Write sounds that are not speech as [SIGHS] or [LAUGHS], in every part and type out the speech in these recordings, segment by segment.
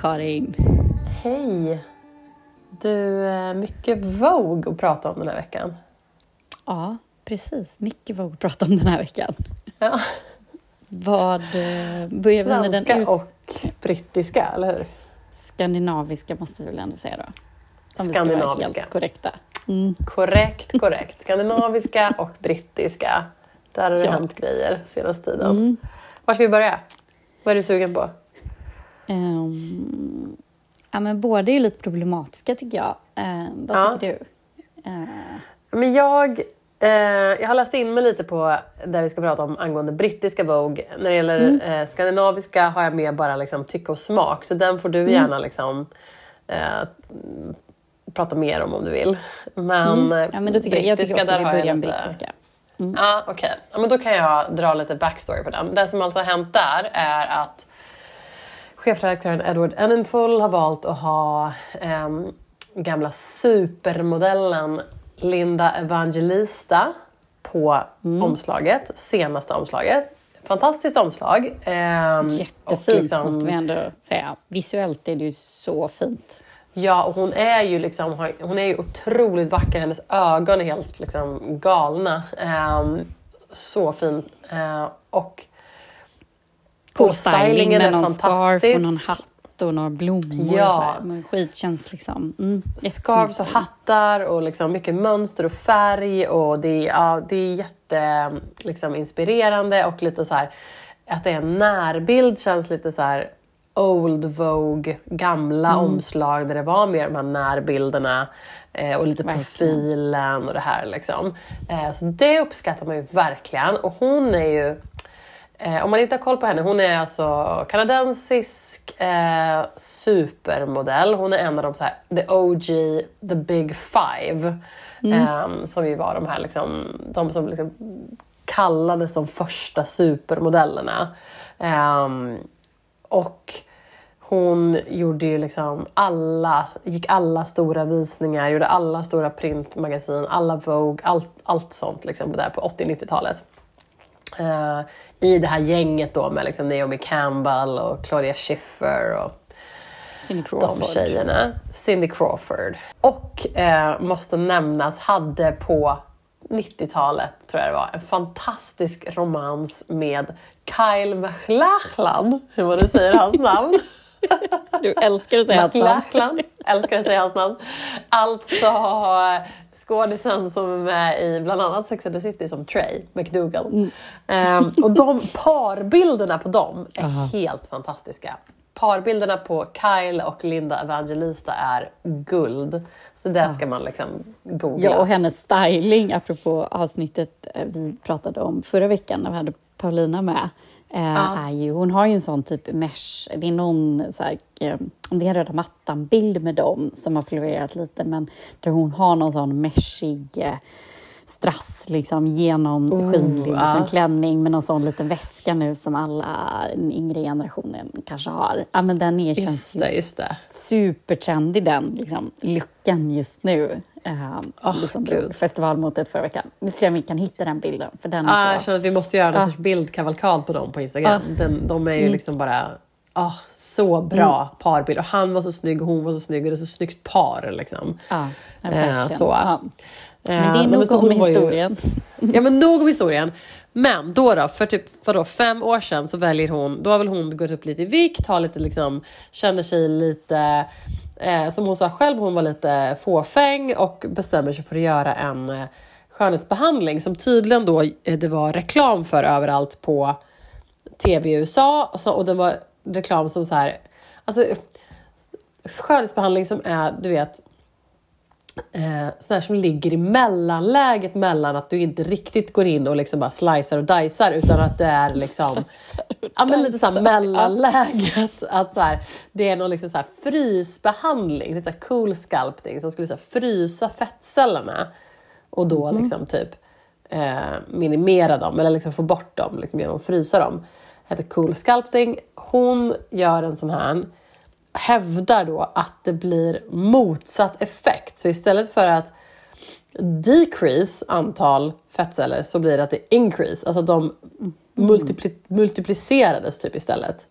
Karin! Hej! Du, eh, mycket Vogue att prata om den här veckan. Ja, precis. Mycket vad att prata om den här veckan. Ja. Vad eh, börjar vi med den Svenska ut- och brittiska, eller hur? skandinaviska måste vi väl ändå säga då? Om vi ska vara Skandinaviska. helt korrekta. Mm. Korrekt, korrekt. Skandinaviska och brittiska. Där har det Ja. hänt grejer senaste tiden. Mm. Var ska vi börja? Vad är du sugen på? Ehm, ja, men båda är lite problematiska tycker jag. Ehm, vad Ja. tycker du? Ehm, Men jag, eh, jag har läst in mig lite på det vi ska prata om angående brittiska Vogue. När det gäller eh, skandinaviska har jag mer bara liksom, tycke och smak. Så den får du gärna liksom, eh, prata mer om om du vill. Men, eh, ja, men då tycker jag, jag tycker också där har jag med lite- brittiska. Ja, okej. Ja, men då kan jag dra lite backstory på den. Det som alltså har hänt där är att chefredaktören Edward Enninful har valt att ha ehm, gamla supermodellen Linda Evangelista på omslaget, senaste omslaget. Fantastiskt omslag. och Jättefint liksom- måste vi ändå säga. Visuellt är det ju så fint. Ja, och hon är ju liksom, hon är ju otroligt vacker. Hennes ögon är helt liksom galna. Ehm, så fin. Eh, och och styling stylingen är någon fantastisk. och någon hatt och några blommor. Ja. Och så skit känns liksom... Mm, Scarves och hattar och liksom mycket mönster och färg. Och det, är- ja, det är jätte liksom, inspirerande och lite så här att det är en närbild känns lite så här old Vogue, gamla omslag där det var mer de här närbilderna eh, och lite Verkligen. profilen och det här liksom. Eh, så det uppskattar man ju verkligen och hon är ju Eh, om man inte har koll på henne, hon är alltså kanadensisk eh, supermodell. Hon är en av de så här, the OG, the big five. Eh, som ju var de här liksom, de som liksom kallades de första supermodellerna. Eh, och hon gjorde ju liksom alla, gick alla stora visningar, gjorde alla stora printmagasin, alla Vogue, allt, allt sånt liksom där på 80-90-talet. I det här gänget då med liksom Naomi Campbell och Claudia Schiffer och Cindy de Crawford. tjejerna. Cindy Crawford. Och eh, måste nämnas, hade på 90-talet, tror jag det var, en fantastisk romans med Kyle MacLachlan. Hur var det säger hans namn? Du älskar att säga hans namn. McLachlan. Älskar att säga hans namn. Alltså skådisen som är med i bland annat Sex and the City som Trey McDougall. Mm. Ehm, och de parbilderna på dem är helt fantastiska. Parbilderna på Kyle och Linda Evangelista är guld. Så där ska man liksom googla. Ja, och hennes styling, apropå avsnittet eh, vi pratade om förra veckan när vi hade Paulina med. Eh, är ju, hon har ju en sån typ mesh, det är någon så här, eh, om det är en röda mattan-bild med dem som har florerat lite, men där hon har någon sån meshig eh, strass liksom genomskinlig ja. liksom, klänning med någon sån liten väska nu som alla den yngre generationen kanske har. Ja, men den är, känns Just ju det, just det. supertrendig den liksom, luckan just nu. Uh, Åh, liksom Gud. festivalmotet förra veckan. Vi ser om vi kan hitta den bilden. För den Ah, är jag så... känner att vi måste göra någon Ja. sorts bildkavalkad på dem på Instagram. Ja. Den, de är ju liksom bara ah, så bra parbild. Och han var så snygg och hon var så snygg och det är så snyggt par. Liksom. Ja, ja, Eh, så. Eh, Men det är nog om var ju- historien. Ja men nog om historien. Men då då, för typ vadå, fem år sedan så väljer hon, då har väl hon gått upp lite i vikt, har lite liksom, känner sig lite, eh, som hon sa själv, hon var lite fåfäng och bestämmer sig för att göra en eh, skönhetsbehandling som tydligen då eh, det var reklam för överallt på tv i USA och, så, och det var reklam som så här, alltså skönhetsbehandling som är, du vet, eh, här som ligger i mellanläget mellan att du inte riktigt går in och liksom bara slicear och dicear utan att det är liksom [LAUGHS] ja, men lite så här mellanläget. Att så här, det är någon liksom så här frysbehandling, lite så här cool sculpting som skulle så här frysa fettcellerna och då liksom typ eh, minimera dem eller liksom få bort dem liksom genom att frysa dem. Heter cool sculpting. Hon gör en sån här hävdar då att det blir motsatt effekt. Så istället för att decrease antal fettceller så blir det att det increase. Alltså de multipli multiplicerades typ istället.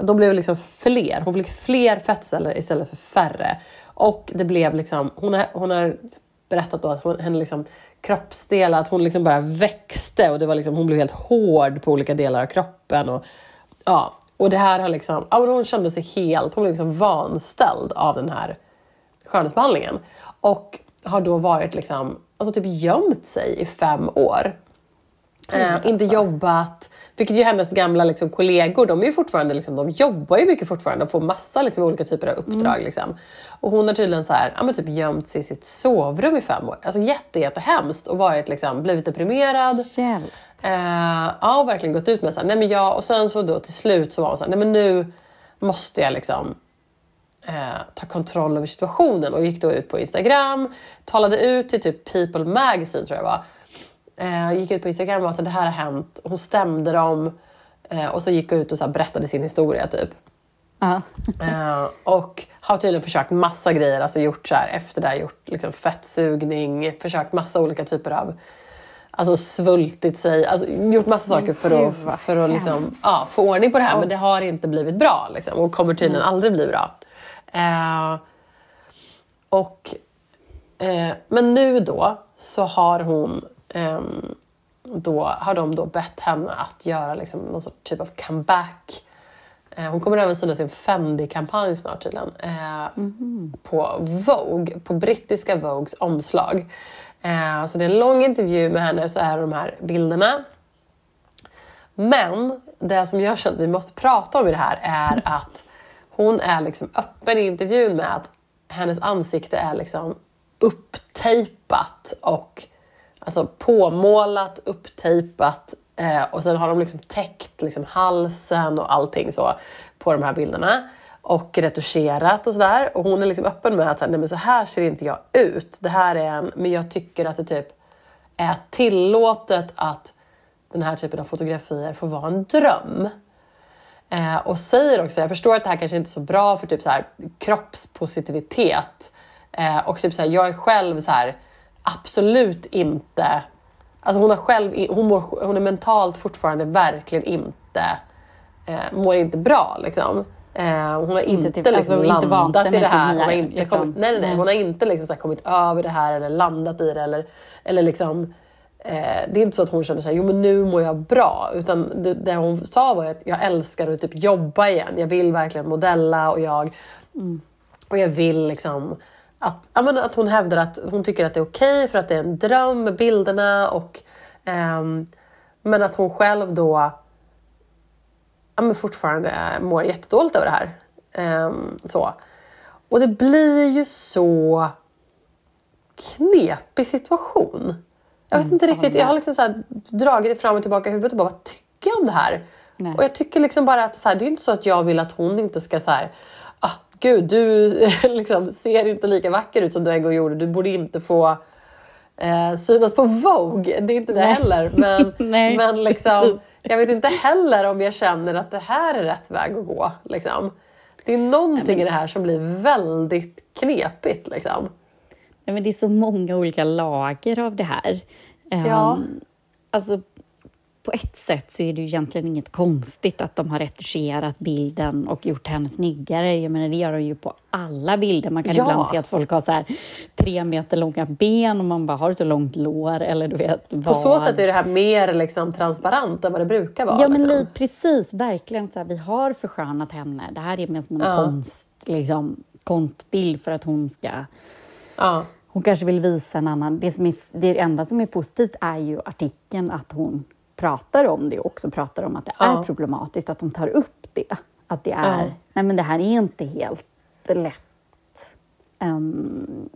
De blev liksom fler. Hon fick fler fettceller istället för färre. Och det blev liksom, hon har, hon har berättat då att hon, henne liksom kroppsdelar, att hon liksom bara växte och det var liksom, hon blev helt hård på olika delar av kroppen. Och, ja, och det här har liksom, ja, hon kände sig helt, hon blev liksom vanställd av den här skönhetsbehandlingen. Och har då varit liksom, alltså typ gömt sig i fem år. Eh, inte jobbat, vilket ju hennes gamla liksom, kollegor, de är ju fortfarande, liksom, de jobbar ju mycket fortfarande och får massa liksom, olika typer av uppdrag. Liksom. Och hon har tydligen så här, ja, typ gömt sig i sitt sovrum i fem år. Alltså jätte, jättehemskt och varit, liksom, blivit deprimerad. Hjälp. Eh, ja, och verkligen gått ut med så här, nej men jag, och sen så då till slut så var hon så här, nej men nu måste jag liksom eh, ta kontroll över situationen och gick då ut på Instagram, talade ut till typ People Magazine tror jag var. Eh, gick ut på Instagram och sa det här har hänt, hon stämde dem och så gick hon ut och så här, berättade sin historia typ. Eh, och har tydligen försökt massa grejer, alltså gjort så här, efter det här gjort liksom fettsugning, försökt massa olika typer av Alltså svultit sig, alltså, gjort massa saker för att, för att liksom, ja, få ordning på det här men det har inte blivit bra liksom, och kommer tydligen aldrig bli bra. Eh, och, eh, men nu då så har hon ehm, då har de då bett henne att göra liksom någon sorts typ av comeback. Eh, hon kommer även synas i en Fendi-kampanj snart tydligen. Eh, På Vogue, på brittiska Vogues omslag. Eh, så det är en lång intervju med henne så är de här bilderna. Men det som jag känner att vi måste prata om i det här är att hon är liksom öppen i intervjun med att hennes ansikte är liksom upptejpat och alltså påmålat, upptejpat eh, och sen har de liksom täckt liksom halsen och allting så på de här bilderna och retuscherat och sådär. Och hon är liksom öppen med att nej men så här ser inte jag ut. Det här är en, men jag tycker att det typ är tillåtet att den här typen av fotografier får vara en dröm. Eh, och säger också, jag förstår att det här kanske inte är så bra för typ så här, kroppspositivitet. Eh, och typ så här, jag är själv så här, absolut inte... Alltså hon, har själv, hon, mår, hon är mentalt fortfarande verkligen inte... Eh, mår inte bra liksom. Eh, hon har inte, typ- liksom, alltså, inte vant landat sig i det här. Hon har inte liksom. kommit, nej, nej, nej. Hon har inte liksom, så här, kommit över det här eller landat i det. Eller, eller liksom, eh, det är inte så att hon känner sig jo men nu mår jag bra. Utan det, det hon sa var att jag älskar att typ jobba igen. Jag vill verkligen modella och jag, och jag vill liksom att, ja, men att hon hävdar att hon tycker att det är okej för att det är en dröm med bilderna. Och, ehm, men att hon själv då ja, men fortfarande mår jättedåligt över det här. Ehm, så. Och det blir ju så knepig situation. Jag vet inte riktigt, jag har liksom så här dragit det fram och tillbaka i huvudet och bara vad tycker jag om det här? Nej. Och jag tycker liksom bara att så här, det är inte så att jag vill att hon inte ska så här, ah, gud du [LAUGHS] liksom ser inte lika vacker ut som du en gång gjorde, du borde inte få eh, synas på Vogue. Det är inte det heller. Men, [LAUGHS] men liksom. Jag vet inte heller om jag känner att det här är rätt väg att gå. Liksom. Det är någonting i det här som blir väldigt knepigt. Liksom. Nej, men det är så många olika lager av det här. Ja. Ehm, alltså, på ett sätt så är det ju egentligen inget konstigt att de har retuscherat bilden och gjort henne snyggare. Jag menar, det gör de ju på alla bilder. Man kan Ja. ibland se att folk har så här tre meter långa ben och man bara har ett så långt lår eller du vet På vad. så sätt är det här mer liksom, transparent än vad det brukar vara. Ja, men liksom. li- precis. Verkligen. Så här, vi har förskönat henne. Det här är mer som en Ja. konst, liksom, konstbild för att hon ska ja. hon kanske vill visa en annan... Det, som är, det enda som är positivt är ju artikeln, att hon pratar om det också pratar om att det Ja. är problematiskt, att de tar upp det. Att det är, Ja. nej men det här är inte helt lätt Ehm,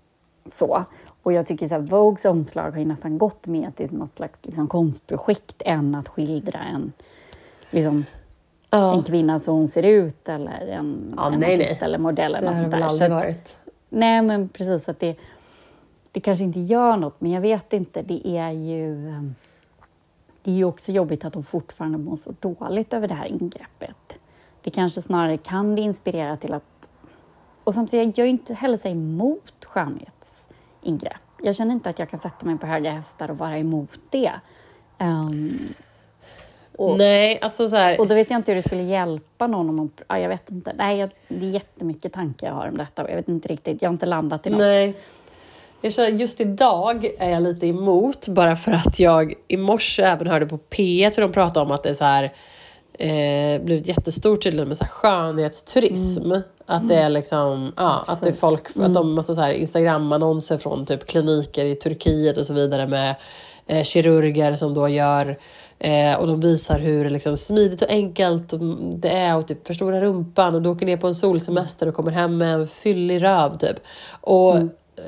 så. Och jag tycker så här, Vogues omslag har ju nästan gått mer till något slags liksom, konstprojekt än att skildra en, liksom, en kvinna så hon ser ut eller en, Ja, en nej, artist nej. eller modell. Eller Det något har sånt väl där. aldrig Så att- varit. Nej, men precis att det, det kanske inte gör något, men jag vet inte. Det är ju ehm, det är ju också jobbigt att de fortfarande mår så dåligt över det här ingreppet. Det kanske snarare kan det inspirera till att... Och samtidigt, jag är ju inte heller så emot skönhetsingrepp. Jag känner inte att jag kan sätta mig på höga hästar och vara emot det. Ehm, och, Nej, alltså så här, och då vet jag inte hur det skulle hjälpa någon om man... Ja, jag vet inte. Nej, jag, det är jättemycket tankar jag har om detta och jag vet inte riktigt. Jag har inte landat i något. Nej. Jag känner just idag är jag lite emot bara för att jag i morse även hörde på P1 hur de pratade om att det är så här eh, blivit jättestort tydligen med så här skönhetsturism. Att det är liksom, ja, att det är folk, att de måste så här Instagram-annonser från typ kliniker i Turkiet och så vidare med eh, kirurger som då gör Eh, och de visar hur liksom, smidigt och enkelt det är att typ, förstora rumpan och du åker ner på en solsemester och kommer hem med en fyllig röv. Typ. Och,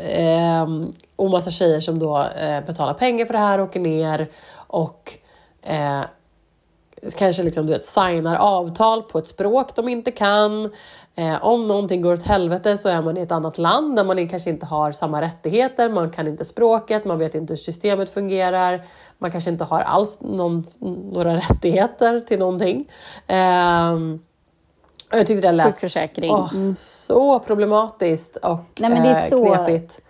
Eh, och massa tjejer som då eh, betalar pengar för det här, åker ner och eh, kanske liksom, du vet, signar avtal på ett språk de inte kan. Eh, om någonting går åt helvete så är man i ett annat land där man kanske inte har samma rättigheter, man kan inte språket, man vet inte hur systemet fungerar, man kanske inte har alls någon, några rättigheter till någonting. Eh, jag tyckte det lät Mm. så problematiskt och Nej, men det är eh, så- knepigt.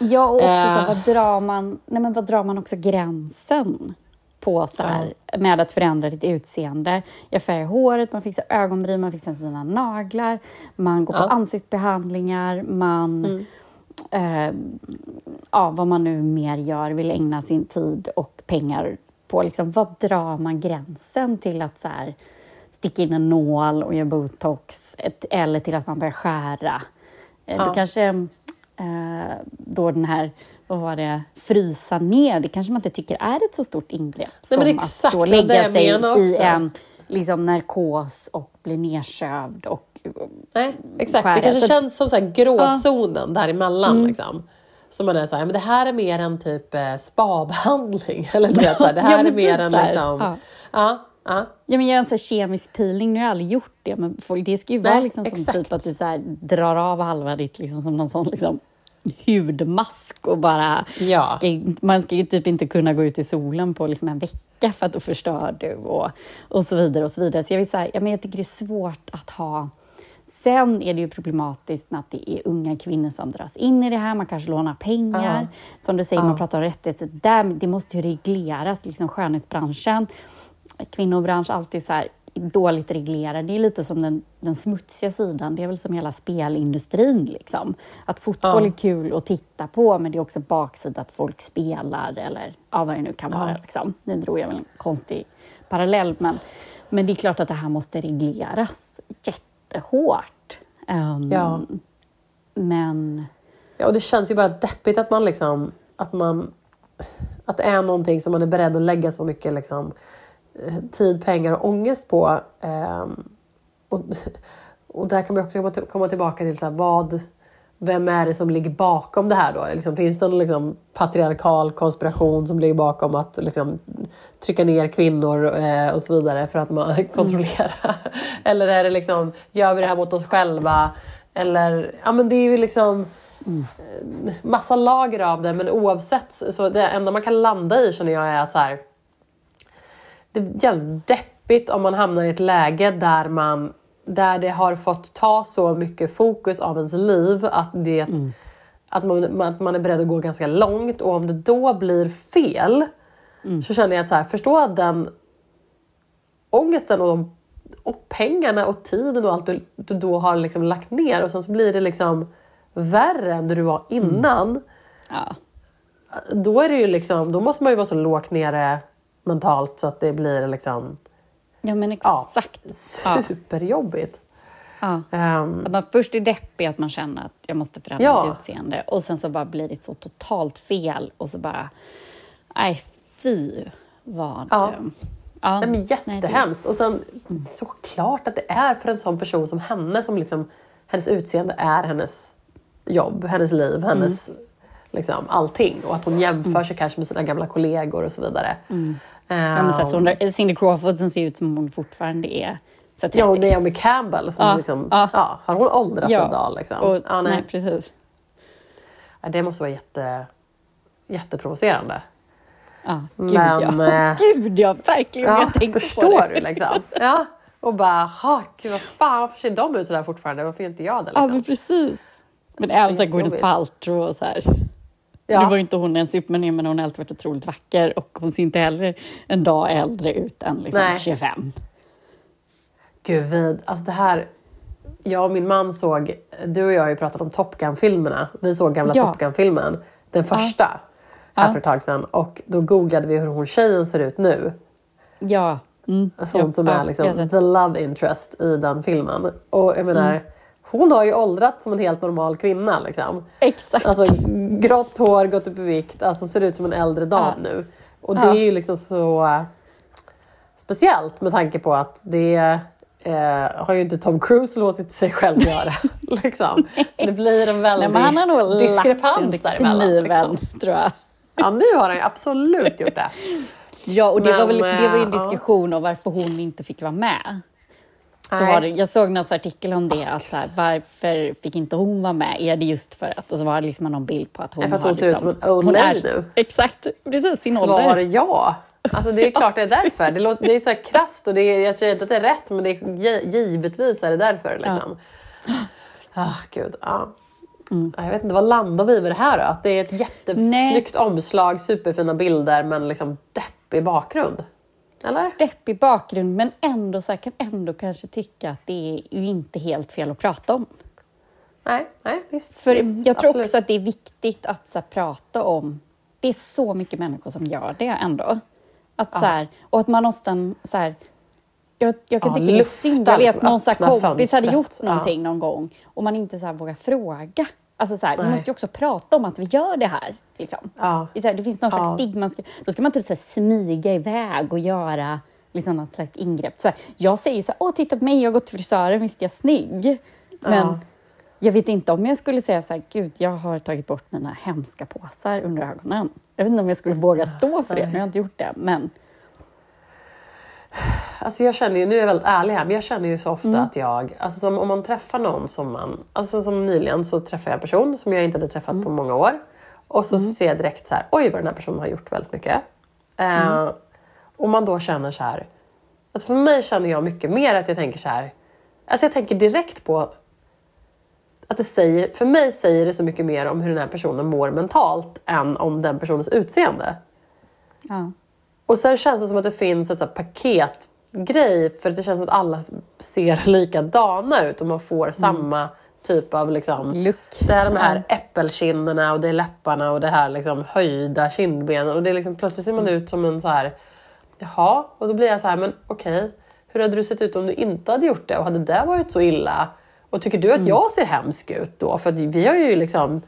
Ja, och också så, Eh. här, vad drar man, nej, men vad drar man också gränsen på så här, med att förändra ditt utseende? Jag färgar håret, man fixar ögonbryn, man fixar sina naglar, man går på Ja. Mm. ansiktsbehandlingar, man... Eh, ja, vad man nu mer gör, vill ägna sin tid och pengar på. Liksom, vad drar man gränsen till att så här, sticka in en nål och göra botox ett, eller till att man börjar skära? Eh, Ja. Då kanske eh, då den här, vad var det, frysa ner, det kanske man inte tycker är ett så stort ingrepp Nej, som exakt, att då lägga sig i en liksom, narkos och bli nedsövd och Nej, exakt. skära. Det kanske Så- känns som så här gråzonen däremellan. Liksom. Så man är så här, men det här är mer en typ eh, spabehandling. [LAUGHS] Eller du vet, så här, det Ja, här men är mer typ en liksom... ja. Ja, ja. Ja, men göra en här kemisk peeling, nu har jag aldrig gjort det, men folk, det ska ju vara Nej, liksom som exakt. typ att du så här, drar av halva ditt, liksom som någon sån liksom, hudmask och bara... Ja. Ska, man ska ju typ inte kunna gå ut i solen på liksom en vecka för att då förstör du och, och så vidare. och Så vidare. Så jag, vill säga, ja, men jag tycker det är svårt att ha... Sen är det ju problematiskt när att det är unga kvinnor som dras in i det här. Man kanske lånar pengar. Ja. Som du säger, man pratar om rättigheter. Där, det måste ju regleras, liksom skönhetsbranschen kvinnobransch alltid så här dåligt reglerad. Det är lite som den, den smutsiga sidan. Det är väl som hela spelindustrin. Liksom. Att fotboll Ja. är kul att titta på, men det är också baksida att folk spelar eller ja, vad det nu kan vara. Ja. Liksom. Nu drog jag väl en konstig parallell, men, men det är klart att det här måste regleras jättehårt. Ehm, Ja. Men ja, och det känns ju bara deppigt att man liksom... Att man... Att det är någonting som man är beredd att lägga så mycket liksom, tid, pengar och ångest på. Ehm, och, och där kan man också komma, till, komma tillbaka till så här, vad... Vem är det som ligger bakom det här då? Liksom, finns det en liksom, patriarkal konspiration som ligger bakom att liksom, trycka ner kvinnor eh, och så vidare för att man [LAUGHS] kontrollerar? Eller är det liksom, gör vi det här mot oss själva? Eller, ja men det är ju liksom eh, massa lager av det, men oavsett, så det enda man kan landa i känner jag är att så här, det är jävligt deppigt om man hamnar i ett läge där man där det har fått ta så mycket fokus av ens liv att, det, att, man, att man är beredd att gå ganska långt. Och om det då blir fel så känner jag att så här, förstå den ångesten och, de, och pengarna och tiden och allt du, du då har liksom lagt ner och sen så blir det liksom värre än det du var innan. ja, Då, är det ju liksom, då måste man ju vara så lågt nere mentalt så att det blir liksom ja men exakt. Ja. superjobbigt. Ja. Ehm, Att man först är deppig, att man känner att jag måste förändra Ja. mitt utseende och sen så bara blir det så totalt fel och så bara, nej fy vad... Ja. eh, ja. Nej, men Nej, det- jättehemskt. Och sen såklart att det är för en sån person som henne som liksom hennes utseende är hennes jobb, hennes liv, hennes liksom, allting. Och att hon jämför sig kanske med sina gamla kollegor och så vidare. Ja, men så här, hon, Cindy Crawford som ser ut som hon fortfarande är. Så Ja, och Naomi Campbell, som Ja, liksom, ja. ja. har hon åldrats Ja, en dag? Liksom? och, ja, nej. nej. precis. Ja, Det måste vara jätte, jätteprovocerande. Ja, gud Men, ja. [LAUGHS] eh, gud ja, verkligen. Ja, jag tänkte förstår på det. du liksom? [LAUGHS] Ja. Och bara, ha, gud vad fan, varför ser de ut sådär fortfarande? Varför är inte jag det? Ja, Liksom? men precis. Men även Gwyneth. Paltrow och så här. Ja. Nu var ju inte hon en superman, men hon har alltid varit otroligt vacker och hon ser inte heller en dag äldre ut än liksom Nej. 25. Gud, vid, alltså det här... Jag och min man såg, du och jag har ju pratat om Top Gun-filmerna. Vi såg gamla Ja. Top Gun-filmen, den första, här Ja. för ett tag sedan. Och då googlade vi hur hon tjejen ser ut nu. Ja. Mm. Sånt ja, som ja, är liksom the love interest i den filmen. Och jag menar, Mm. Hon har ju åldrats som en helt normal kvinna. Liksom. Exakt. Alltså grått hår, gått upp i vikt, alltså ser ut som en äldre dam Ja. nu. Och det Ja. är ju liksom så eh, speciellt med tanke på att det eh, har ju inte Tom Cruise låtit sig själv [LAUGHS] göra. liksom. Så det blir en väldig men han har nog diskrepans däremellan. kniven, Liksom. tror jag. Ja, nu har han ju absolut gjort det. [LAUGHS] Ja, och det, Men, var väl, för det var ju en eh, ja. diskussion om varför hon inte fick vara med. Så Nej. var det, jag såg någon artikel om det, att så här, varför fick inte hon vara med? Är det just för att? Och så var det liksom någon bild på att hon Ja, för att har hon ser ut liksom, som en old lady nu. Exakt, precis sin Svar ålder. ja. Alltså det är [LAUGHS] klart det är därför. Det, låter, det är så här krasst och det är, jag säger inte att det är rätt men det är, gi- givetvis är det därför. Liksom. [GASPS] Ah, gud, ja. Jag vet inte, vad landar vi med det här då? Att det är ett jättesnyggt omslag, superfina bilder men liksom deppig bakgrund? Eller? Deppig bakgrund, men ändå så här, kan ändå kanske tycka att det är ju inte helt fel att prata om. Nej, nej visst. För visst, jag tror absolut. också att det är viktigt att så här, prata om... Det är så mycket människor som gör det ändå. Att, så här, och att man nästan... Så här, jag, jag kan Ja, tycka det är synd. Jag vet liksom, någon så kompis hade gjort Ja. någonting någon gång och man inte så här, vågar fråga. Alltså, så här, vi måste ju också prata om att vi gör det här. Liksom. Ja. Det finns någon Ja. slags stigma. Ska- Då ska man typ så smyga iväg och göra liksom, något slags ingrepp. Så här, jag säger så här, åh titta på mig, jag har gått till frisören, visst är jag snygg? Men Ja. jag vet inte om jag skulle säga så här, gud, jag har tagit bort mina hemska påsar under ögonen. Jag vet inte om jag skulle våga stå för det, jag har inte gjort det. Men Alltså jag känner ju, nu är jag väldigt ärlig här, men jag känner ju så ofta Mm. att jag, alltså om man träffar någon som man, alltså som nyligen så träffade jag en person som jag inte hade träffat Mm. på många år. Och så ser jag direkt så här, oj vad den här personen har gjort väldigt mycket. Eh, Mm. och man då känner så här, alltså för mig känner jag mycket mer att jag tänker så här, alltså jag tänker direkt på att det säger, för mig säger det så mycket mer om hur den här personen mår mentalt än om den personens utseende. ja, Och sen känns det som att det finns ett så här paketgrej för att det känns som att alla ser [LAUGHS] likadana ut och man får samma typ av liksom... look. Det är de här äppelkinderna och det är läpparna och det här liksom höjda kindbenen och det är liksom plötsligt ser man ut som en så här... Jaha, och då blir jag så här, men okej. Hur hade du sett ut om du inte hade gjort det och hade det varit så illa? Och tycker du att jag ser hemsk ut då? För vi har ju liksom...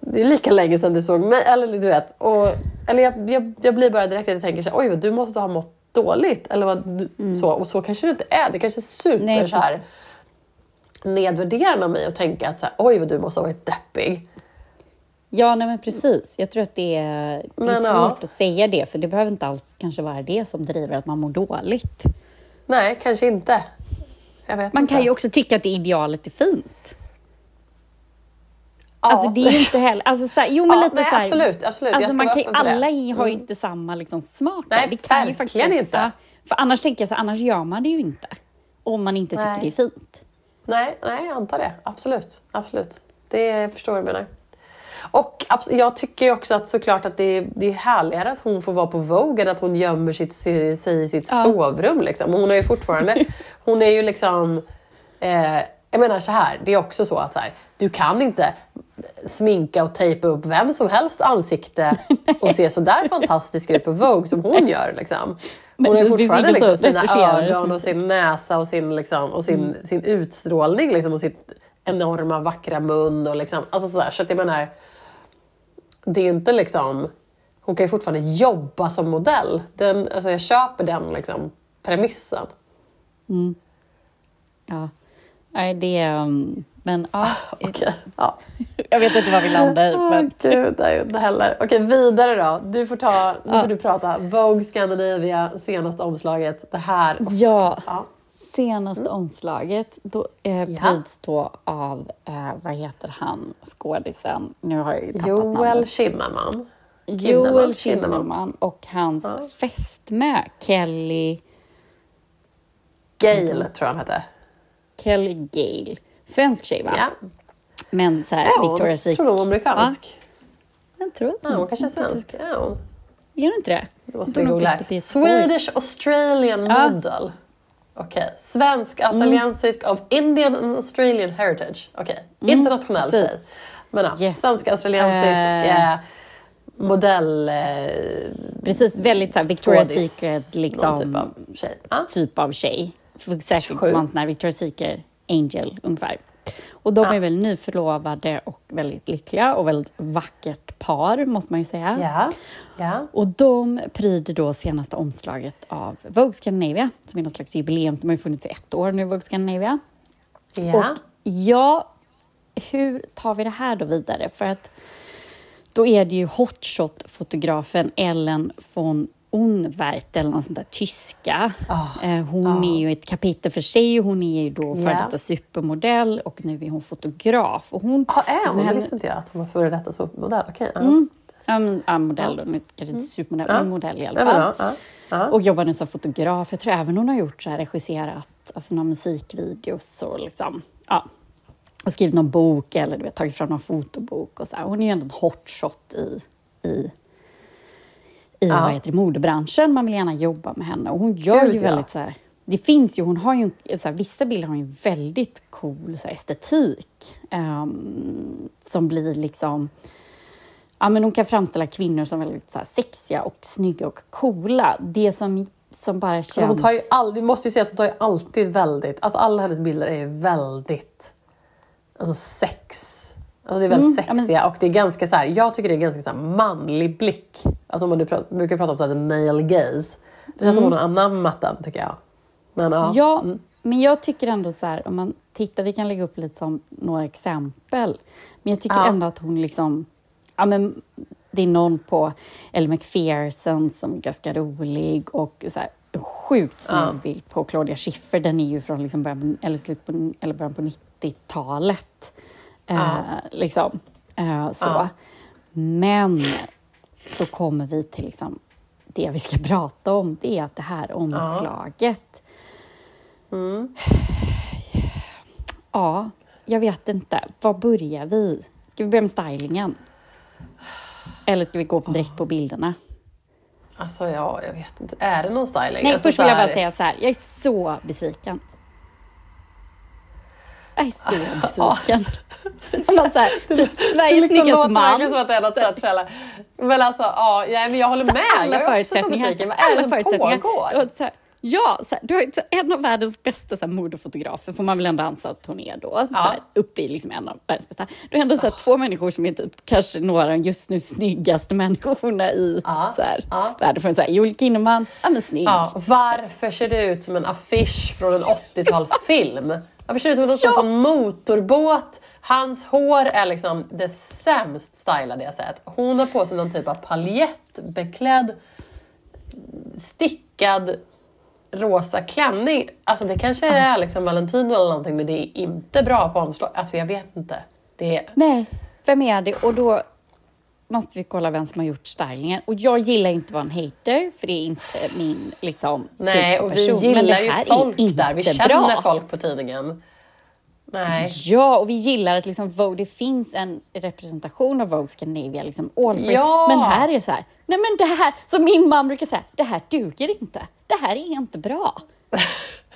Det är lika länge sedan du såg mig. Eller du vet. Och, eller jag, jag, jag blir bara direkt att jag tänker så här, oj vad du måste ha mått dåligt. Eller vad, du- så, och så kanske det inte är. Det kanske är super Nej, så här, nedvärderande av mig att tänka att så här, oj vad du måste ha varit deppig. Ja, nej men precis. Jag tror att det är, det är Men, svårt ja. att säga det, för det behöver inte alls kanske vara det som driver att man mår dåligt. Nej, kanske inte. Man inte. kan ju också tycka att det idealet är fint. Alltså det är inte heller... Alltså, så här, jo men Ja, lite nej, så här, absolut, absolut. Jag Alltså, man kan, alla i har ju Mm. inte samma liksom, smak. Nej, det kan ju faktiskt, inte. För annars tänker jag så här, annars gör man det ju inte. Om man inte tycker Nej. det är fint. Nej, nej, jag antar det. Absolut. absolut. Det jag förstår vad du menar. Och jag tycker också att såklart att det är, det är härligare att hon får vara på Vogue än att hon gömmer sitt, sig i sitt Ja. sovrum. Liksom. Hon är ju fortfarande... [LAUGHS] Hon är ju liksom... Eh, jag menar så här, det är också så att så här, du kan inte sminka och tejpa upp vem som helst ansikte och se så där fantastisk ut på Vogue som hon gör. Liksom. Hon har fortfarande liksom så sina ögon och sin näsa och sin, liksom, och sin, sin utstrålning liksom, och sitt enorma vackra mun. Och liksom, alltså sådär. Så att jag menar, det är ju inte liksom... Hon kan ju fortfarande jobba som modell. Den, alltså jag köper den liksom, premissen. Ja. Nej, det... um, Men ja, [LAUGHS] Okej. Ja. jag vet inte vad vi landar i. Åh Men, gud, ju inte heller. Okej, vidare då. Du får, ta, nu Ja. får du prata Vogue Scandinavia, senaste omslaget. Det här. ja, Ja. senaste omslaget då, eh, pryds då av, eh, vad heter han, skådisen? Nu har jag ju tappat Joel namnet. Kinnaman. Joel Kinnaman. Kinnaman och hans Ja. fästmö Kelly, Gail tror jag han hette. Kelly Gale. Svensk tjej va? Ja. Men så här, Ja, Victoria's jag Secret. tror hon var amerikansk. Jag tror Ja, hon kanske är svensk. Ja, Gör du inte det? det måste vi googla. Swedish Australian Ja. model. Okej. Svensk, australiensisk of Indian and Australian heritage. Okej. Internationell precis. tjej. Men ja, Yes. svensk, australiensisk Eh. eh, modell... Eh, Precis, väldigt så här, Victoria's Secret liksom, typ av tjej. Ja. typ av tjej. För Säkert 27. man sån här Victoria's Secret Angel ungefär. Och de är väl nyförlovade och väldigt lyckliga och väldigt vackert par måste man ju säga. Ja. ja. Och de pryder då senaste omslaget av Vogue Scandinavia, som är någon slags jubileum som har funnits i ett år nu, Vogue Scandinavia. Ja. Och ja, hur tar vi det här då vidare? För att då är det ju hotshot-fotografen Ellen von Unwert, eller någon sån där tyska. Ah, Eh, hon är ju ett kapitel för sig. Hon är ju då före Ja. detta supermodell och nu är hon fotograf. Och hon, Ja, är hon? Det henne- visste inte jag att hon var före detta supermodell. Okej. ja. Mm, ja, men, ja, modell, nu kanske inte supermodell, Ja. men modell i alla fall. ja, ja. Och jobbar nu som fotograf. Jag tror även hon har gjort så här, regisserat alltså, några musikvideos och liksom, ja. Och skrivit någon bok eller du vet, tagit fram någon fotobok och så här. Hon är ju ändå en hotshot i, i, i Ja. vad heter det, modebranschen. Man vill gärna jobba med henne och hon gör Gud, ju ja. väldigt så här, det finns ju, hon har ju, så här, vissa bilder har ju en väldigt cool så här, estetik ehm, som blir liksom Ja, men hon kan framställa kvinnor som väldigt så här, sexiga och snygga och coola. Det som, som bara känns... Alltså hon tar ju all, vi måste ju säga att hon tar ju alltid väldigt, alltså alla hennes bilder är ju väldigt, alltså sex. Alltså det är väldigt Mm, ja, sexiga och det är ganska så här, jag tycker det är ganska så manlig blick. Alltså man pra- brukar prata om så här, male gaze. Det känns som hon har anammat den tycker jag. Men ja. Mm. Ja, men jag tycker ändå så här, om man tittar, vi kan lägga upp lite som några exempel. Men jag tycker Ja. ändå att hon liksom, ja men det är någon på Elle McPherson som är ganska rolig och så här, en sjukt snygg Ja. bild på Claudia Schiffer. Den är ju från liksom början, eller slut på, eller början på 90-talet. Eh, Ja. liksom. Eh, så. Ja. Men då kommer vi till liksom, det vi ska prata om. Det är att det här omslaget Ja, jag vet inte. Var börjar vi? Ska vi börja med stylingen? Eller ska vi gå direkt på bilderna? Alltså ja, jag vet inte. Är det någon styling? Nej, alltså, först vill jag bara säga så här. Jag är så besviken. Jag är så [LAUGHS] besviken. Så här, typ Det Sveriges liksom snyggaste låter man. verkligen som att det är något källa. Men alltså, ja, ja, men jag håller Så med. alla jag är också så besviken. Vad är det som pågår? Så ja, så här, du har så- en av världens bästa så här, modefotografer, får man väl ändå anse att hon är då. Så Ja. här, uppe i liksom en av världens bästa. Du har ändå så här, två människor som är typ kanske några av just nu snyggaste människorna i Ja. så här, Ja. världen. Så här, Joel Kinnaman, ja men snygg. Ja, varför ser det ut som en affisch från en 80-talsfilm? Varför ser det som att de står på en motorbåt? Hans hår är liksom det sämst stylade jag sett. Hon har på sig någon typ av paljettbeklädd, stickad rosa klänning. Alltså det kanske är liksom Valentino eller någonting men det är inte bra på omslag. Alltså jag vet inte. Det är... Nej, vem är det? Och då måste vi kolla vem som har gjort stylingen. Och jag gillar inte att vara en hater, för det är inte min liksom, Nej, typ av och vi person. Men det gillar ju folk där. Vi bra. känner folk på tidningen. Nej. Ja, och vi gillar att liksom Vogue, det finns en representation av Vogue Scandinavia, liksom all Ja! Men här är det så här, nej men det här, som min man brukar säga, det här duger inte. Det här är inte bra. [LAUGHS]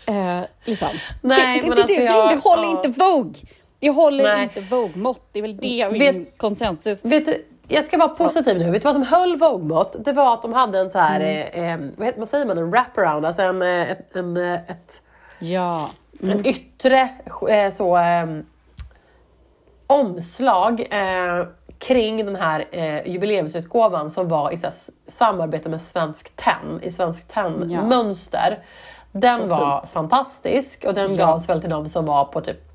Eh, liksom. Nej, det, men det, alltså det, jag- det håller ja. inte Vogue. Det håller Nej. inte Vogue-mått. Det är väl det min Vet- konsensus. Vet du, jag ska vara positiv nu. Vet du vad som höll Vogue-mått? Det var att de hade en så här, Mm. eh, eh, vad, säger man, en wraparound, alltså en, eh, ett, en, eh, ett, Ja. en yttre eh, så, eh, omslag kring den här jubileumsutgåvan som var i så här, samarbete med Svensk Tenn, i Svensk Tenn Ja. Den Så var fint. fantastisk och den Ja. gavs väl till de som var på typ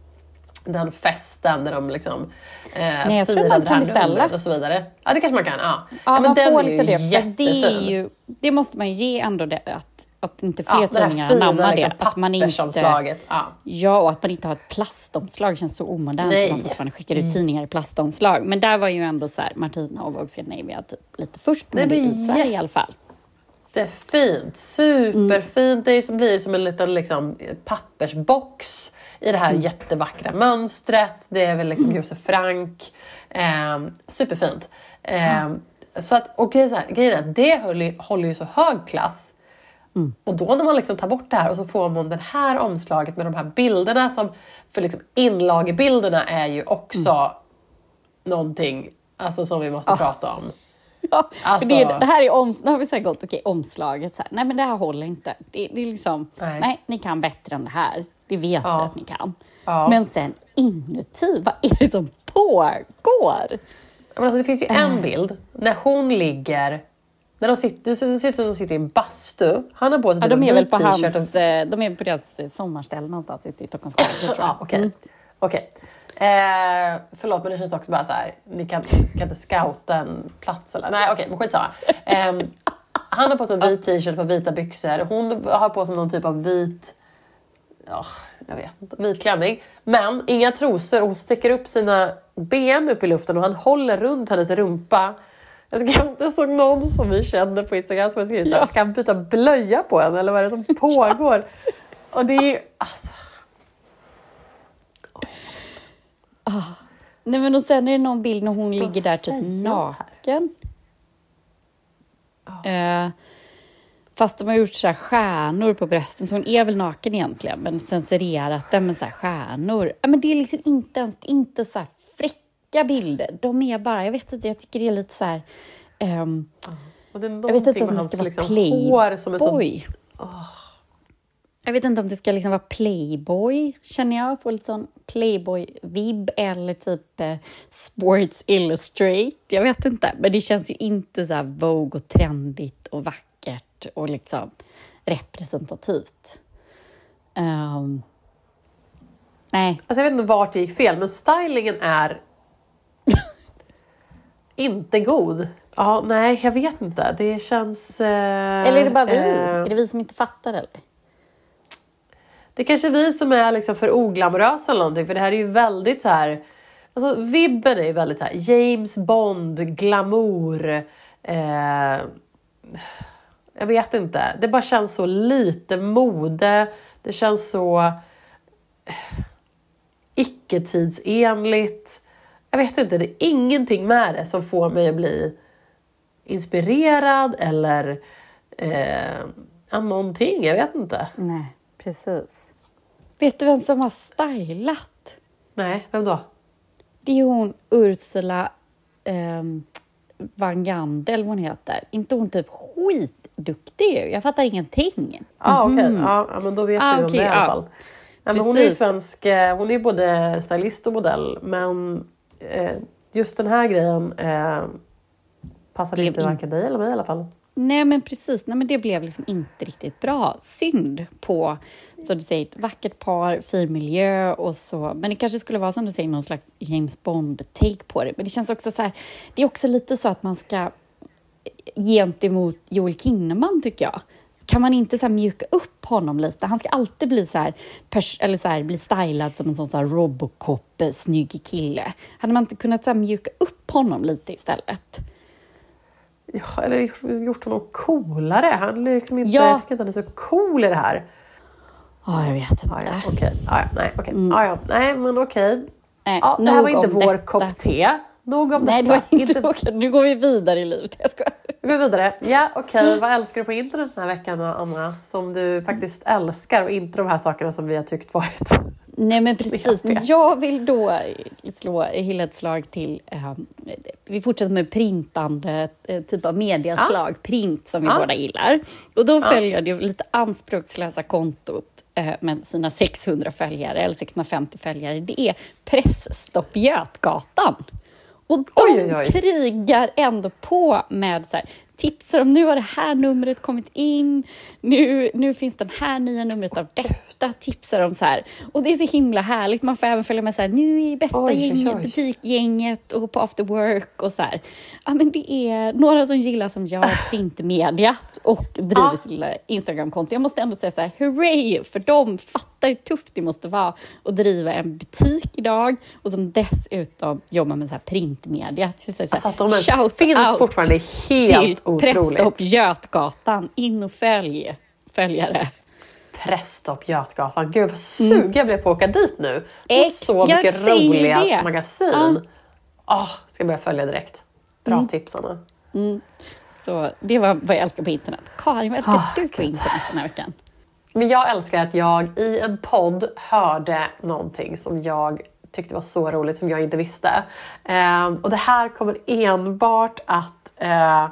den festen där de liksom eh, Nej, jag tror man det kan beställa. och så vidare. Ja, det kanske man kan. Ja, Ja, men man den får är ju liksom det. För det, är ju, det måste man ju ge ändå det, att, att inte fler Ja, det tidningar anammar liksom, det. Att man inte. Ja. ja, och att man inte har ett plastomslag känns så omodernt. Nej. att Man fortfarande skickar ut tidningar i plastomslag. Men där var ju ändå så här, Martina och Vogue Scandinavia typ lite först med Nej, det men i Sverige i alla fall. Jättefint, superfint. Det är- blir som en liten liksom, pappersbox i det här jättevackra mönstret. Det är väl liksom Josef Frank. Eh, superfint. Eh, så att, och grejen är, grejen är att det håller, håller ju så hög klass. Och då när man liksom tar bort det här och så får man det här omslaget med de här bilderna som, för liksom inlagebilderna är ju också någonting alltså, som vi måste prata om. [LAUGHS] Ja, Alltså- det, det här är om, nu har vi så gått, okej, omslaget. Så här, nej, men det här håller inte. Det, det är liksom, Nej. nej. ni kan bättre än det här. Det vet Ja. vi att ni kan. Ja. Men sen inuti, vad är det som pågår? Men alltså, det finns ju en bild när hon ligger när de sitter, det ser ut som de sitter i en bastu. Han har på sig Ja, typ de en är väl vit på hans. Och, eh, de är på deras eh, sommarställe någonstans ute i Stockholms skärgård, tror jag. ja, okej. Okej. Eh, förlåt, men det känns också bara så här. Ni kan, kan inte scouta en plats eller? Nej, okej, men skitsamma. Eh, han har på sig en vit t-shirt och vita byxor. Hon har på sig någon typ av vit ja, jag vet inte, vit klänning. Men inga trosor och hon sticker upp sina ben upp i luften och han håller runt hennes rumpa. Jag, skrev, jag såg någon som vi känner på Instagram som såhär, Ja. ska han byta blöja på henne eller vad är det som [LAUGHS] pågår? Och det är ju, alltså, Nej, men och sen är det någon bild när hon ligger där typ naken. Eh, fast de har gjort så här stjärnor på brösten, så hon är väl naken egentligen, men censurerat den med så här stjärnor. Ja, men det är liksom inte ens inte så här fräcka bilder. De är bara, jag vet inte, jag tycker det är lite så här... ehm, och det är jag vet inte om det ska vara liksom, playboy. hår som är så... Jag vet inte om det ska liksom vara Playboy, känner jag. Får lite sån Playboy-vibb eller typ eh, Sports Illustrate. Jag vet inte, men det känns ju inte så här Vogue och trendigt och vackert och liksom representativt. Ehm, nej, Alltså jag vet inte vart det gick fel, men stylingen är [LAUGHS] inte god. Ja, nej, jag vet inte. Det känns... Eh, eller är det bara vi? eh, är det vi som inte fattar eller? Det är kanske vi som är liksom för oglamorösa eller någonting, för det här är ju väldigt så här... Alltså vibben är ju väldigt så här James Bond, glamour. Eh, jag vet inte. Det bara känns så lite mode. Det känns så eh, icke-tidsenligt. Jag vet inte, det är ingenting med det som får mig att bli inspirerad eller eh, någonting. Jag vet inte. Nej, precis. Vet du vem som har stylat? Nej, vem då? Det är hon Ursula um, Van Gande, eller vad hon heter. inte hon typ skitduktig? Jag fattar ingenting. Ja, okej. Ja, ja, men då vet Ah, vi om okej, det i alla fall. Ja, men hon är ju svensk, eh, hon är både stylist och modell, men eh, just den här grejen eh, passar Blev inte in- varken dig eller mig i alla fall. Nej, men precis. Nej, men det blev liksom inte riktigt bra. Synd på, så du säger, ett vackert par, fin miljö och så. Men det kanske skulle vara som du säger, någon slags James Bond-take på det. Men det känns också så här, det är också lite så att man ska gentemot Joel Kinnaman, tycker jag. Kan man inte så mjuka upp honom lite? Han ska alltid bli så här, eller så här bli stylad som en sån så här Robocop, eh, kille. Hade man inte kunnat så mjuka upp honom lite istället? Ja, eller gjort honom coolare. Han är liksom inte, Ja. Jag tycker inte han är så cool i det här. Ja, jag vet inte. Ja, ja, okej. Ja, ja, nej, okej. Ja, ja, nej, men okej. Nej, Ja, det här var inte vår detta. kopp te. Nog om Nej, det detta. var inte okej. Nu går vi vidare i livet. Jag skojar. Vi går vidare. Ja, okej. Vad älskar du på internet den här veckan då, Anna? Som du faktiskt älskar och inte de här sakerna som vi har tyckt varit Nej, men precis. jag vill då slå hylla ett slag till... Eh, vi fortsätter med printande, eh, typ av mediaslag, print som vi Ja. båda gillar. Och då följer jag det lite anspråkslösa kontot eh, med sina 600 följare, eller 650 följare. Det är Pressstopp Götgatan. Och de Oj, oj, oj. krigar ändå på med så här, tipsar om nu har det här numret kommit in, nu, nu finns den här nya numret av detta, tipsar om så här. Och det är så himla härligt, man får även följa med så här, nu är bästa Oj, gänget, oj. butikgänget och på after work och så här. Ja men det är några som gillar som jag [SIGHS] printmediat och driver sitt lilla Instagramkonto. Jag måste ändå säga så här, hurray för dem, fattar hur tufft det måste vara att driva en butik idag och som dessutom jobbar med så här printmedia. Så här, Alltså att de ens finns fortfarande är helt otroligt. Prästhopp Götgatan, in och följ följare. Prästhopp Götgatan. Gud vad sugen jag blev på att åka dit nu. Och Mm. Så mycket roliga det. magasin. Åh, ska börja följa direkt. Bra Mm. tips Anna. Så det var vad jag älskar på internet. Karin, vad älskar Ah, du på internet den här veckan? Men jag älskar att jag i en podd hörde någonting som jag tyckte var så roligt som jag inte visste. Ehm, och det här kommer enbart att eh,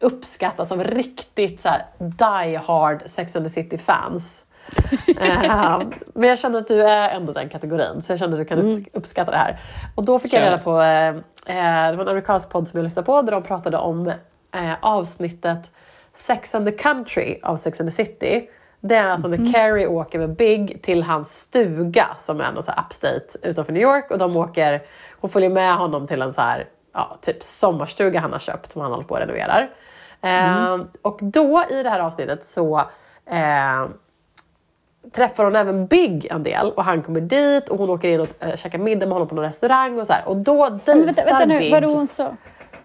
uppskattas av riktigt så här, die hard Sex and the City-fans. [LAUGHS] Ehm, men jag känner att du är ändå den kategorin, så jag känner att du kan upp- uppskatta det här. Och då fick jag Kör. reda på, eh, eh, det var en amerikansk podd som jag lyssnade på, där de pratade om eh, avsnittet Sex and the Country av Sex and the City. Det är alltså när Carrie åker med Big till hans stuga som är någon så upstate utanför New York och de åker, hon följer med honom till en så här, ja, typ sommarstuga han har köpt som han håller på och renoverar. Eh, och då i det här avsnittet så eh, träffar hon även Big en del och han kommer dit och hon åker in och äh, käkar middag med honom på någon restaurang och så här. Och då dejtar Men vänta, vänta nu, Big. vadå hon sa?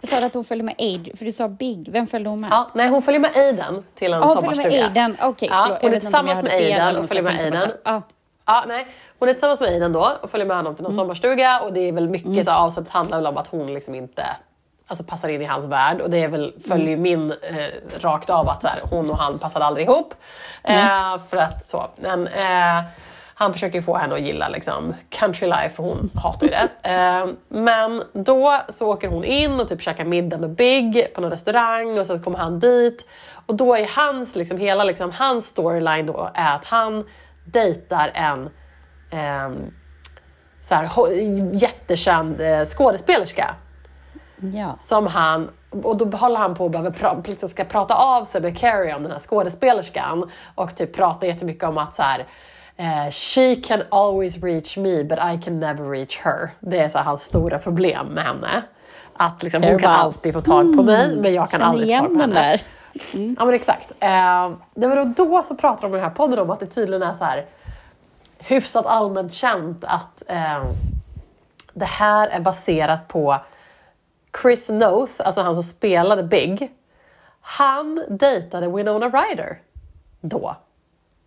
Sa du att hon följde med Aid? För du sa Big, vem följde hon med? Ja, nej, hon följer med Aiden till en följde sommarstuga. med Aiden, okej. Ja, förlåt, hon är tillsammans med Aiden och följer med Aiden. Ja. Nej. Hon är tillsammans med Aiden då och följer med honom till någon Mm. sommarstuga och det är väl mycket så här avsett handlar väl om att hon liksom inte alltså, passar in i hans värld och det är väl, följer Mm. min eh, rakt av att så här, hon och han passade aldrig ihop. Eh, för att så. Men, eh, han försöker få henne att gilla liksom, country life och hon hatar ju det. [LAUGHS] Eh, men då så åker hon in och typ käkar middag med Big på någon restaurang och sen kommer han dit. Och då är hans, liksom, hela liksom, hans storyline då är att han dejtar en ehm, så här, jättekänd eh, skådespelerska Ja. som han, och då håller han på och behöver pra, liksom ska prata av sig med Carrie om den här skådespelerskan och typ prata jättemycket om att så här, eh, she can always reach me but I can never reach her. Det är så hans stora problem med henne. Att liksom, hon kan alltid få tag på mig men jag kan aldrig få tag på henne. där. Ja men exakt. Eh, det var då, då så pratar de i den här podden om att det tydligen är så här hyfsat allmänt känt att eh, det här är baserat på Chris Noth, alltså han som spelade Big. Han dejtade Winona Ryder då.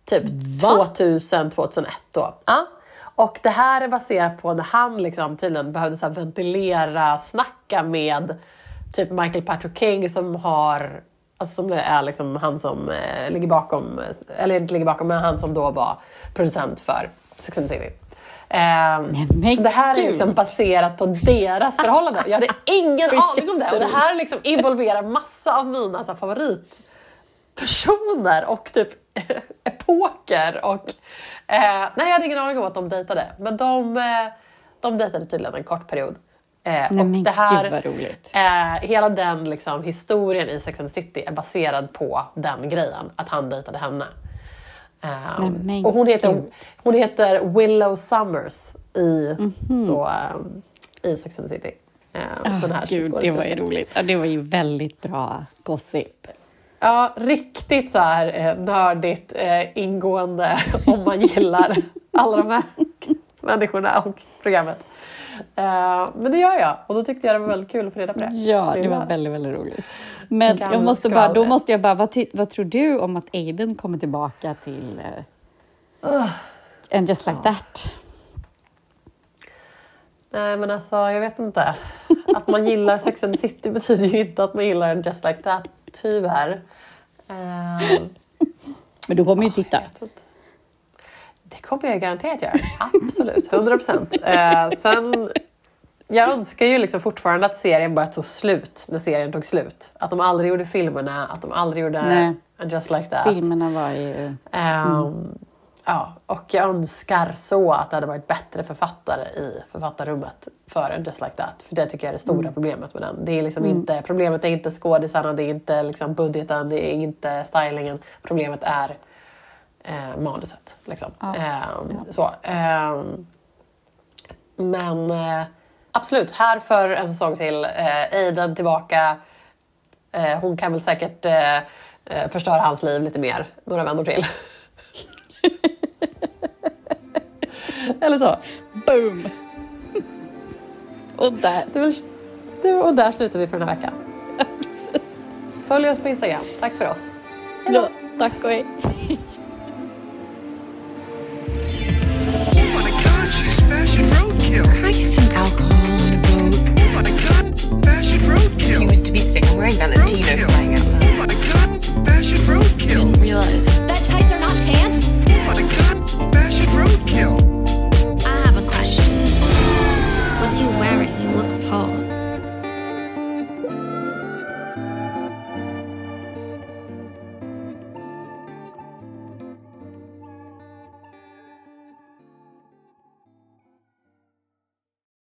Typ Va? 2000, 2001 då. Ja. Och det här är baserat på när han liksom tydligen behövde så ventilera, snacka med typ Michael Patrick King som har Alltså som är liksom han som eh, ligger bakom, eller inte ligger bakom, men han som då var producent för Sex and the City. Men så det här är liksom baserat på deras förhållande. Jag hade ingen [LAUGHS] aning om det. Och det här liksom involverar massa av mina så här, favoritpersoner och typ [LAUGHS] epoker. Och, eh, nej, jag hade ingen aning om att de dejtade. Men de, eh, de dejtade tydligen en kort period. Eh, Nej, och men det här, gud vad roligt. Eh, hela den liksom, historien i Sex and the City är baserad på den grejen, att han dejtade henne. Eh, Nej, och hon heter, hon heter Willow Summers i, Mhm. då, eh, i Sex and the City. Eh, den här Gud, det var ju roligt. Ja, det var ju väldigt bra gossip. Ja, riktigt så här eh, nördigt eh, ingående [LAUGHS] om man gillar alla de här [LAUGHS] människorna och programmet. Eh, men det gör jag och då tyckte jag det var väldigt kul att få reda på det. Ja, det var väldigt, väldigt roligt. Men jag måste bara, då måste jag bara, vad, ty, vad tror du om att Aiden kommer tillbaka till uh, And just like that? Nej men alltså jag vet inte. Att man gillar Sex and the City betyder ju inte att man gillar en Just Like That tyvärr. Eh, [LAUGHS] Men du kommer ju titta. Det kommer jag garanterat göra. Absolut, 100 procent. Eh, sen, jag önskar ju liksom fortfarande att serien bara tog slut när serien tog slut. Att de aldrig gjorde filmerna, att de aldrig gjorde Nej. Just Like That. Filmerna var ju... Ehm, ja, och jag önskar så att det hade varit bättre författare i författarrummet för Just Like That. För det tycker jag är det stora problemet med den. Det är liksom inte, problemet är inte skådisarna, det är inte liksom budgeten, det är inte stylingen. Problemet är eh, manuset. Liksom. Ja. Ehm, Så, ehm, men eh, absolut, här för en säsong till. Eh, Aiden tillbaka. Eh, hon kan väl säkert eh, eh, förstöra hans liv lite mer några vändor till. [LAUGHS] [LAUGHS] Eller så. Boom! Och där. Det var, det var, och där slutar vi för den här veckan. Följ oss på Instagram. Tack för oss. Hej. Tack och hej. Valentino flying out loud. Oh my god, fashion roadkill. Didn't realize. That tights are not pants? Oh my god, fashion roadkill. you wearing? You look poor.